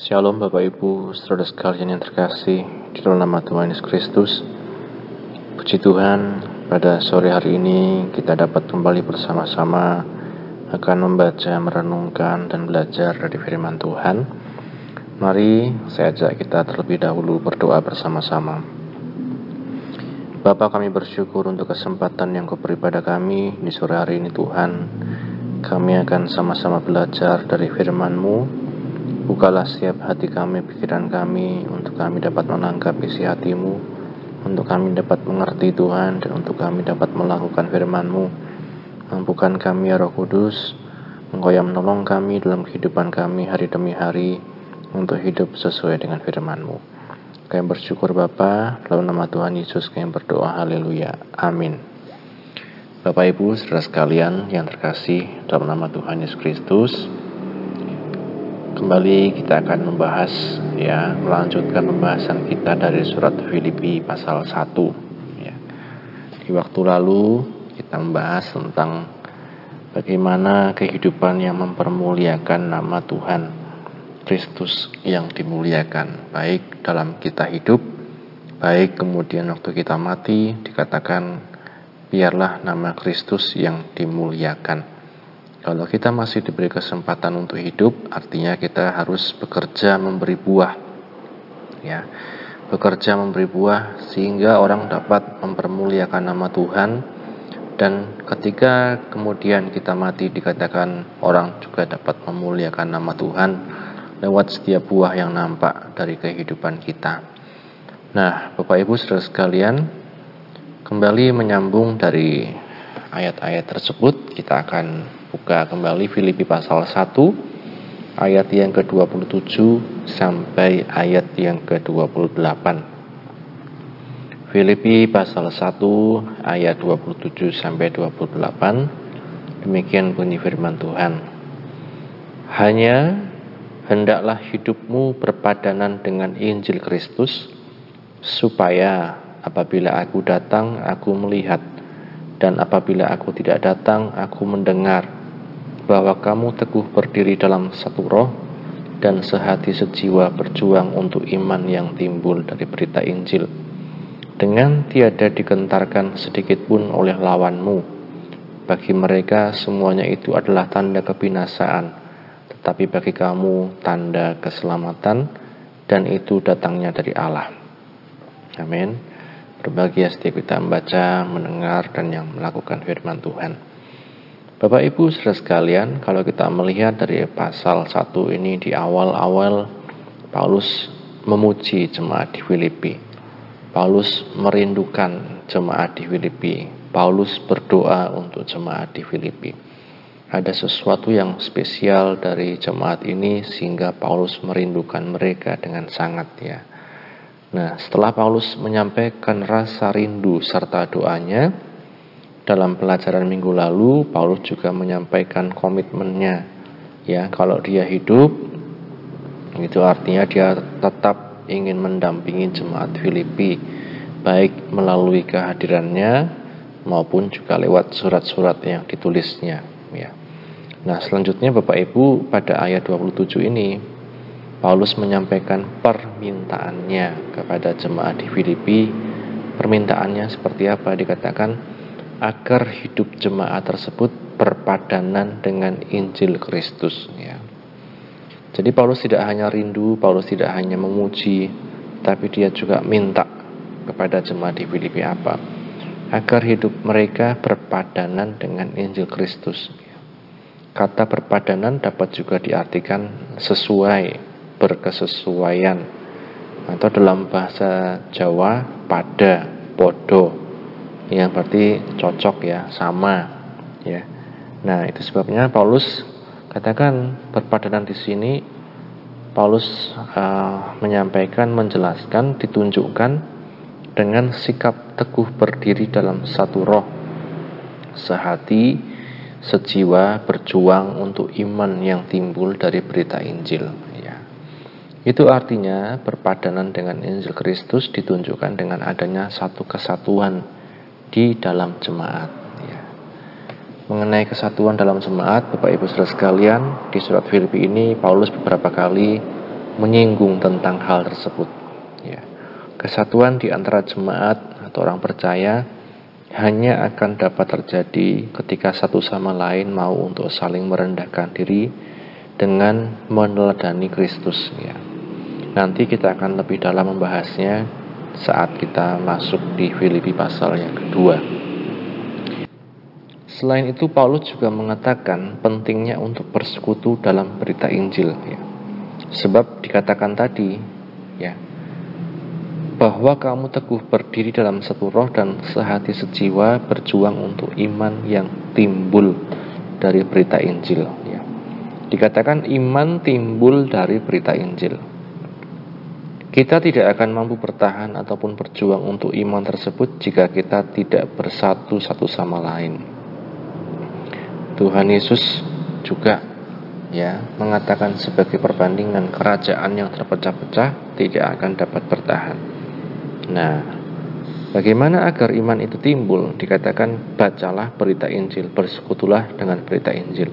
Shalom Bapak Ibu, saudara sekalian yang terkasih di dalam nama Tuhan Yesus Kristus. Puji Tuhan, pada sore hari ini kita dapat kembali bersama-sama akan membaca, merenungkan, dan belajar dari firman Tuhan. Mari saya ajak kita terlebih dahulu berdoa bersama-sama. Bapa kami bersyukur untuk kesempatan yang kau beri pada kami di sore hari ini Tuhan. Kami akan sama-sama belajar dari firman-Mu Bukalah setiap hati kami, pikiran kami, untuk kami dapat menangkap isi hatimu, untuk kami dapat mengerti Tuhan, dan untuk kami dapat melakukan firman-Mu. Mampukan kami ya Roh Kudus, Engkau yang menolong kami dalam kehidupan kami hari demi hari, untuk hidup sesuai dengan firman-Mu. Kami bersyukur Bapa, dalam nama Tuhan Yesus kami berdoa, haleluya, amin. Bapak Ibu, saudara sekalian yang terkasih dalam nama Tuhan Yesus Kristus, Kembali kita akan membahas ya, melanjutkan pembahasan kita dari surat Filipi pasal 1 ya. Di waktu lalu kita membahas tentang bagaimana kehidupan yang mempermuliakan nama Tuhan Kristus yang dimuliakan baik dalam kita hidup baik kemudian waktu kita mati dikatakan biarlah nama Kristus yang dimuliakan. Kalau kita masih diberi kesempatan untuk hidup, artinya kita harus bekerja memberi buah. Ya. Bekerja memberi buah sehingga orang dapat mempermuliakan nama Tuhan dan ketika kemudian kita mati dikatakan orang juga dapat memuliakan nama Tuhan lewat setiap buah yang nampak dari kehidupan kita. Nah, Bapak Ibu Saudara sekalian, kembali menyambung dari ayat-ayat tersebut, kita akan buka kembali Filipi pasal 1 ayat yang ke-27 sampai ayat yang ke-28. Filipi pasal 1 ayat 27 sampai 28. Demikian bunyi firman Tuhan. Hanya hendaklah hidupmu berpadanan dengan Injil Kristus supaya apabila aku datang aku melihat dan apabila aku tidak datang aku mendengar bahwa kamu teguh berdiri dalam satu roh dan sehati sejiwa berjuang untuk iman yang timbul dari berita Injil. Dengan tiada digentarkan sedikit pun oleh lawanmu. Bagi mereka semuanya itu adalah tanda kebinasaan, tetapi bagi kamu tanda keselamatan dan itu datangnya dari Allah. Amin. Berbahagia setiap kita membaca, mendengar, dan yang melakukan firman Tuhan. Bapak Ibu saudara sekalian, kalau kita melihat dari pasal 1 ini di awal-awal Paulus memuji jemaat di Filipi. Paulus merindukan jemaat di Filipi. Paulus berdoa untuk jemaat di Filipi. Ada sesuatu yang spesial dari jemaat ini sehingga Paulus merindukan mereka dengan sangat ya. Nah, setelah Paulus menyampaikan rasa rindu serta doanya, dalam pelajaran minggu lalu Paulus juga menyampaikan komitmennya ya kalau dia hidup itu artinya dia tetap ingin mendampingi jemaat Filipi baik melalui kehadirannya maupun juga lewat surat-surat yang ditulisnya ya. Nah, selanjutnya Bapak Ibu pada ayat 27 ini Paulus menyampaikan permintaannya kepada jemaat di Filipi. Permintaannya seperti apa? Dikatakan agar hidup jemaat tersebut berpadanan dengan Injil Kristus ya. Jadi Paulus tidak hanya rindu, Paulus tidak hanya memuji, tapi dia juga minta kepada jemaat di Filipi apa? Agar hidup mereka berpadanan dengan Injil Kristus. Kata berpadanan dapat juga diartikan sesuai, berkesesuaian, atau dalam bahasa Jawa pada, podo, yang berarti cocok ya, sama ya. Nah, itu sebabnya Paulus katakan perpadanan di sini Paulus uh, menyampaikan, menjelaskan, ditunjukkan dengan sikap teguh berdiri dalam satu roh, sehati, sejiwa, berjuang untuk iman yang timbul dari berita Injil. Ya. Itu artinya perpadanan dengan Injil Kristus ditunjukkan dengan adanya satu kesatuan di dalam jemaat. Ya. Mengenai kesatuan dalam jemaat, Bapak Ibu Saudara sekalian, di surat Filipi ini Paulus beberapa kali menyinggung tentang hal tersebut. Ya. Kesatuan di antara jemaat atau orang percaya hanya akan dapat terjadi ketika satu sama lain mau untuk saling merendahkan diri dengan meneladani Kristus ya. Nanti kita akan lebih dalam membahasnya saat kita masuk di Filipi pasal yang kedua. Selain itu Paulus juga mengatakan pentingnya untuk bersekutu dalam berita Injil ya. Sebab dikatakan tadi ya bahwa kamu teguh berdiri dalam satu roh dan sehati sejiwa berjuang untuk iman yang timbul dari berita Injil. Ya. Dikatakan iman timbul dari berita Injil. Kita tidak akan mampu bertahan ataupun berjuang untuk iman tersebut jika kita tidak bersatu satu sama lain. Tuhan Yesus juga ya mengatakan sebagai perbandingan kerajaan yang terpecah-pecah tidak akan dapat bertahan. Nah, bagaimana agar iman itu timbul? Dikatakan bacalah berita Injil, bersekutulah dengan berita Injil.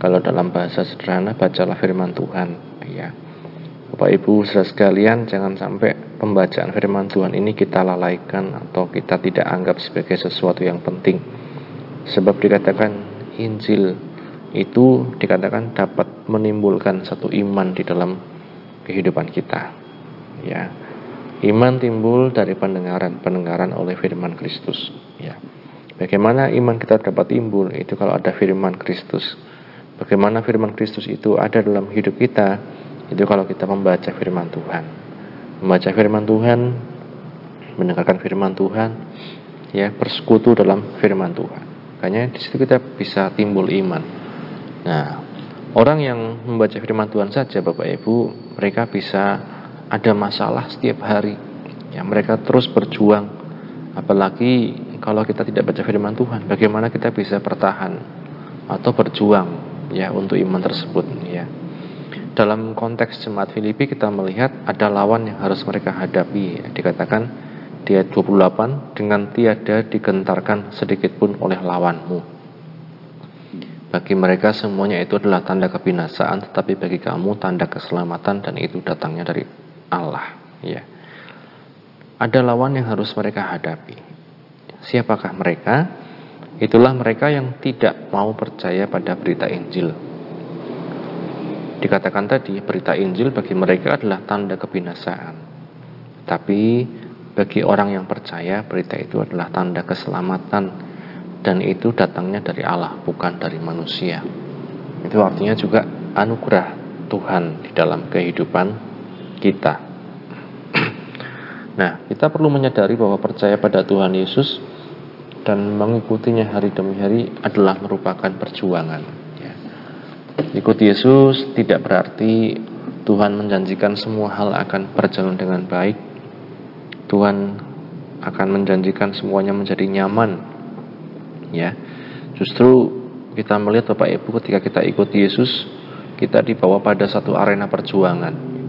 Kalau dalam bahasa sederhana bacalah firman Tuhan, ya. Bapak Ibu saudara sekalian, jangan sampai pembacaan firman Tuhan ini kita lalaikan atau kita tidak anggap sebagai sesuatu yang penting. Sebab dikatakan Injil itu dikatakan dapat menimbulkan satu iman di dalam kehidupan kita. Ya. Iman timbul dari pendengaran, pendengaran oleh firman Kristus. Ya. Bagaimana iman kita dapat timbul? Itu kalau ada firman Kristus. Bagaimana firman Kristus itu ada dalam hidup kita? Itu kalau kita membaca firman Tuhan. Membaca firman Tuhan, mendengarkan firman Tuhan, ya bersekutu dalam firman Tuhan. Makanya di situ kita bisa timbul iman. Nah, orang yang membaca firman Tuhan saja, Bapak Ibu, mereka bisa ada masalah setiap hari. Ya, mereka terus berjuang. Apalagi kalau kita tidak baca firman Tuhan, bagaimana kita bisa bertahan atau berjuang ya untuk iman tersebut ya. Dalam konteks jemaat Filipi kita melihat ada lawan yang harus mereka hadapi. Dikatakan di ayat 28 dengan tiada digentarkan sedikit pun oleh lawanmu. Bagi mereka semuanya itu adalah tanda kebinasaan, tetapi bagi kamu tanda keselamatan dan itu datangnya dari Allah. Ya. Ada lawan yang harus mereka hadapi. Siapakah mereka? Itulah mereka yang tidak mau percaya pada berita Injil dikatakan tadi berita Injil bagi mereka adalah tanda kebinasaan tapi bagi orang yang percaya berita itu adalah tanda keselamatan dan itu datangnya dari Allah bukan dari manusia itu artinya juga anugerah Tuhan di dalam kehidupan kita. Nah, kita perlu menyadari bahwa percaya pada Tuhan Yesus dan mengikutinya hari demi hari adalah merupakan perjuangan. Ikut Yesus tidak berarti Tuhan menjanjikan semua hal akan berjalan dengan baik. Tuhan akan menjanjikan semuanya menjadi nyaman. Ya. Justru kita melihat Bapak Ibu ketika kita ikut Yesus, kita dibawa pada satu arena perjuangan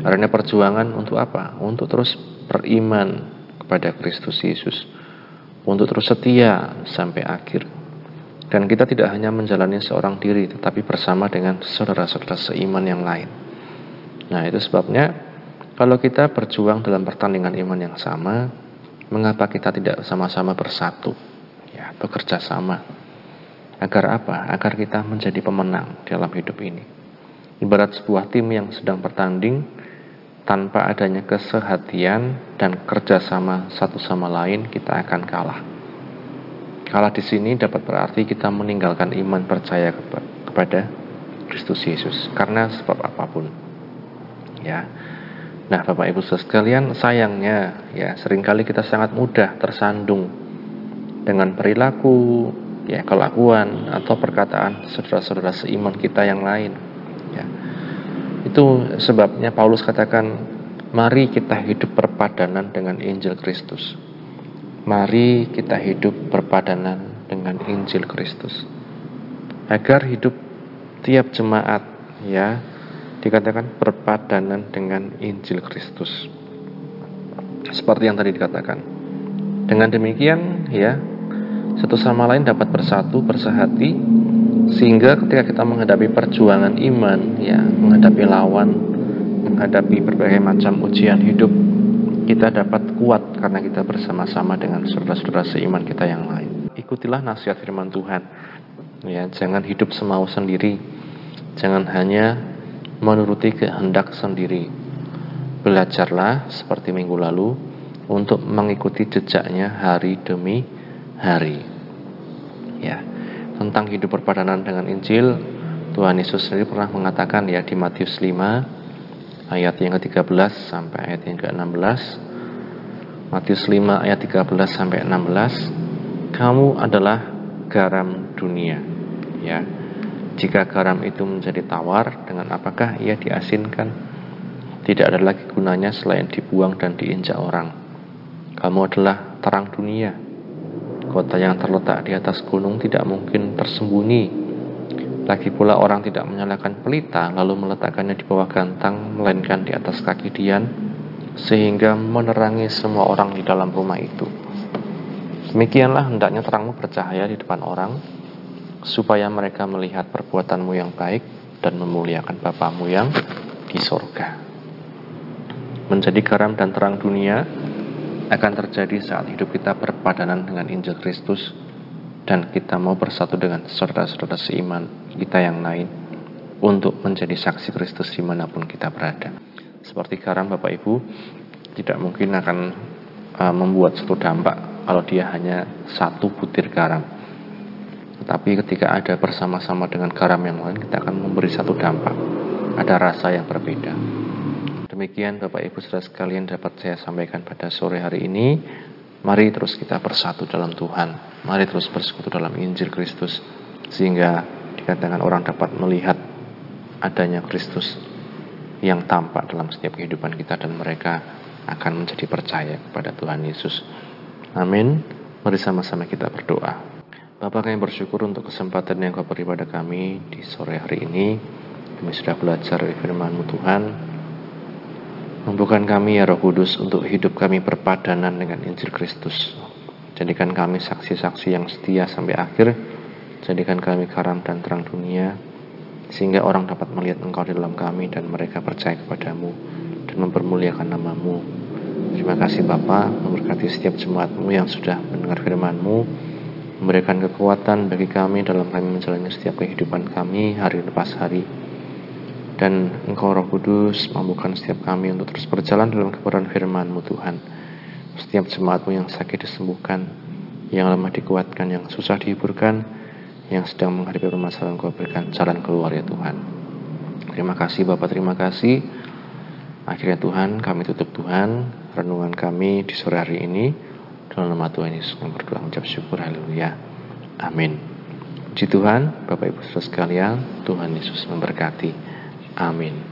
karena perjuangan untuk apa? Untuk terus beriman kepada Kristus Yesus. Untuk terus setia sampai akhir. Dan kita tidak hanya menjalani seorang diri, tetapi bersama dengan saudara-saudara seiman yang lain. Nah itu sebabnya kalau kita berjuang dalam pertandingan iman yang sama, mengapa kita tidak sama-sama bersatu? Ya, bekerja sama. Agar apa? Agar kita menjadi pemenang dalam hidup ini. Ibarat sebuah tim yang sedang bertanding, tanpa adanya kesehatian dan kerjasama satu sama lain kita akan kalah. Kalah di sini dapat berarti kita meninggalkan iman percaya kepada Kristus Yesus karena sebab apa pun. Ya. Nah, Bapak Ibu sekalian, sayangnya ya sering kali kita sangat mudah tersandung dengan perilaku, ya kelakuan atau perkataan saudara-saudara seiman kita yang lain. Ya itu sebabnya Paulus katakan, mari kita hidup berpadanan dengan Injil Kristus. Mari kita hidup berpadanan dengan Injil Kristus. Agar hidup tiap jemaat ya dikatakan berpadanan dengan Injil Kristus. Seperti yang tadi dikatakan. Dengan demikian ya satu sama lain dapat bersatu, bersehati sehingga ketika kita menghadapi perjuangan iman, ya, menghadapi lawan menghadapi berbagai macam ujian hidup kita dapat kuat karena kita bersama-sama dengan saudara-saudara seiman kita yang lain. Ikutilah nasihat firman Tuhan. Ya, jangan hidup semau sendiri. Jangan hanya menuruti kehendak sendiri. Belajarlah seperti minggu lalu untuk mengikuti jejaknya hari demi hari. Ya, tentang hidup perpadanan dengan Injil, Tuhan Yesus sendiri pernah mengatakan ya di Matius 5 ayat yang ke-13 sampai ayat yang ke-16. Matius 5 ayat 13 sampai 16. Kamu adalah garam dunia. Ya. Jika garam itu menjadi tawar, dengan apakah ia diasinkan? Tidak ada lagi gunanya selain dibuang dan diinjak orang. Kamu adalah terang dunia. Kota yang terletak di atas gunung tidak mungkin tersembunyi lagi pula orang tidak menyalakan pelita lalu meletakkannya di bawah gantang melainkan di atas kaki Dian sehingga menerangi semua orang di dalam rumah itu. Demikianlah hendaknya terangmu bercahaya di depan orang supaya mereka melihat perbuatanmu yang baik dan memuliakan Bapamu yang di sorga. Menjadi garam dan terang dunia akan terjadi saat hidup kita berpadanan dengan Injil Kristus dan kita mau bersatu dengan saudara-saudara seiman kita yang lain untuk menjadi saksi Kristus di mana pun kita berada. Seperti garam Bapak Ibu tidak mungkin akan uh, membuat satu dampak kalau dia hanya satu butir garam. Tetapi ketika ada bersama-sama dengan garam yang lain kita akan memberi satu dampak. Ada rasa yang berbeda. Demikian Bapak Ibu Saudara sekalian dapat saya sampaikan pada sore hari ini. Mari terus kita bersatu dalam Tuhan. Mari terus bersekutu dalam Injil Kristus. Sehingga dikatakan orang dapat melihat adanya Kristus yang tampak dalam setiap kehidupan kita dan mereka akan menjadi percaya kepada Tuhan Yesus. Amin. Mari sama-sama kita berdoa. Bapak kami bersyukur untuk kesempatan yang kau beri pada kami di sore hari ini. Kami sudah belajar firman-Mu Tuhan. Mampukan kami ya Roh Kudus untuk hidup kami berpadanan dengan Injil Kristus. Jadikan kami saksi-saksi yang setia sampai akhir. Jadikan kami karam dan terang dunia. Sehingga orang dapat melihat Engkau di dalam kami dan mereka percaya kepadamu dan mempermuliakan namamu. Terima kasih Bapa, memberkati setiap jemaatmu yang sudah mendengar firmanmu, memberikan kekuatan bagi kami dalam kami menjalani setiap kehidupan kami hari lepas hari dan Engkau Roh Kudus mampukan setiap kami untuk terus berjalan dalam kebenaran firman-Mu Tuhan. Setiap jemaat-Mu yang sakit disembuhkan, yang lemah dikuatkan, yang susah dihiburkan, yang sedang menghadapi permasalahan Kau berikan jalan keluar ya Tuhan. Terima kasih Bapak, terima kasih. Akhirnya Tuhan, kami tutup Tuhan, renungan kami di sore hari ini. Dalam nama Tuhan Yesus kami berdoa mengucap syukur, haleluya. Amin. Puji Tuhan, Bapak Ibu Saudara sekalian, Tuhan Yesus memberkati. Amin.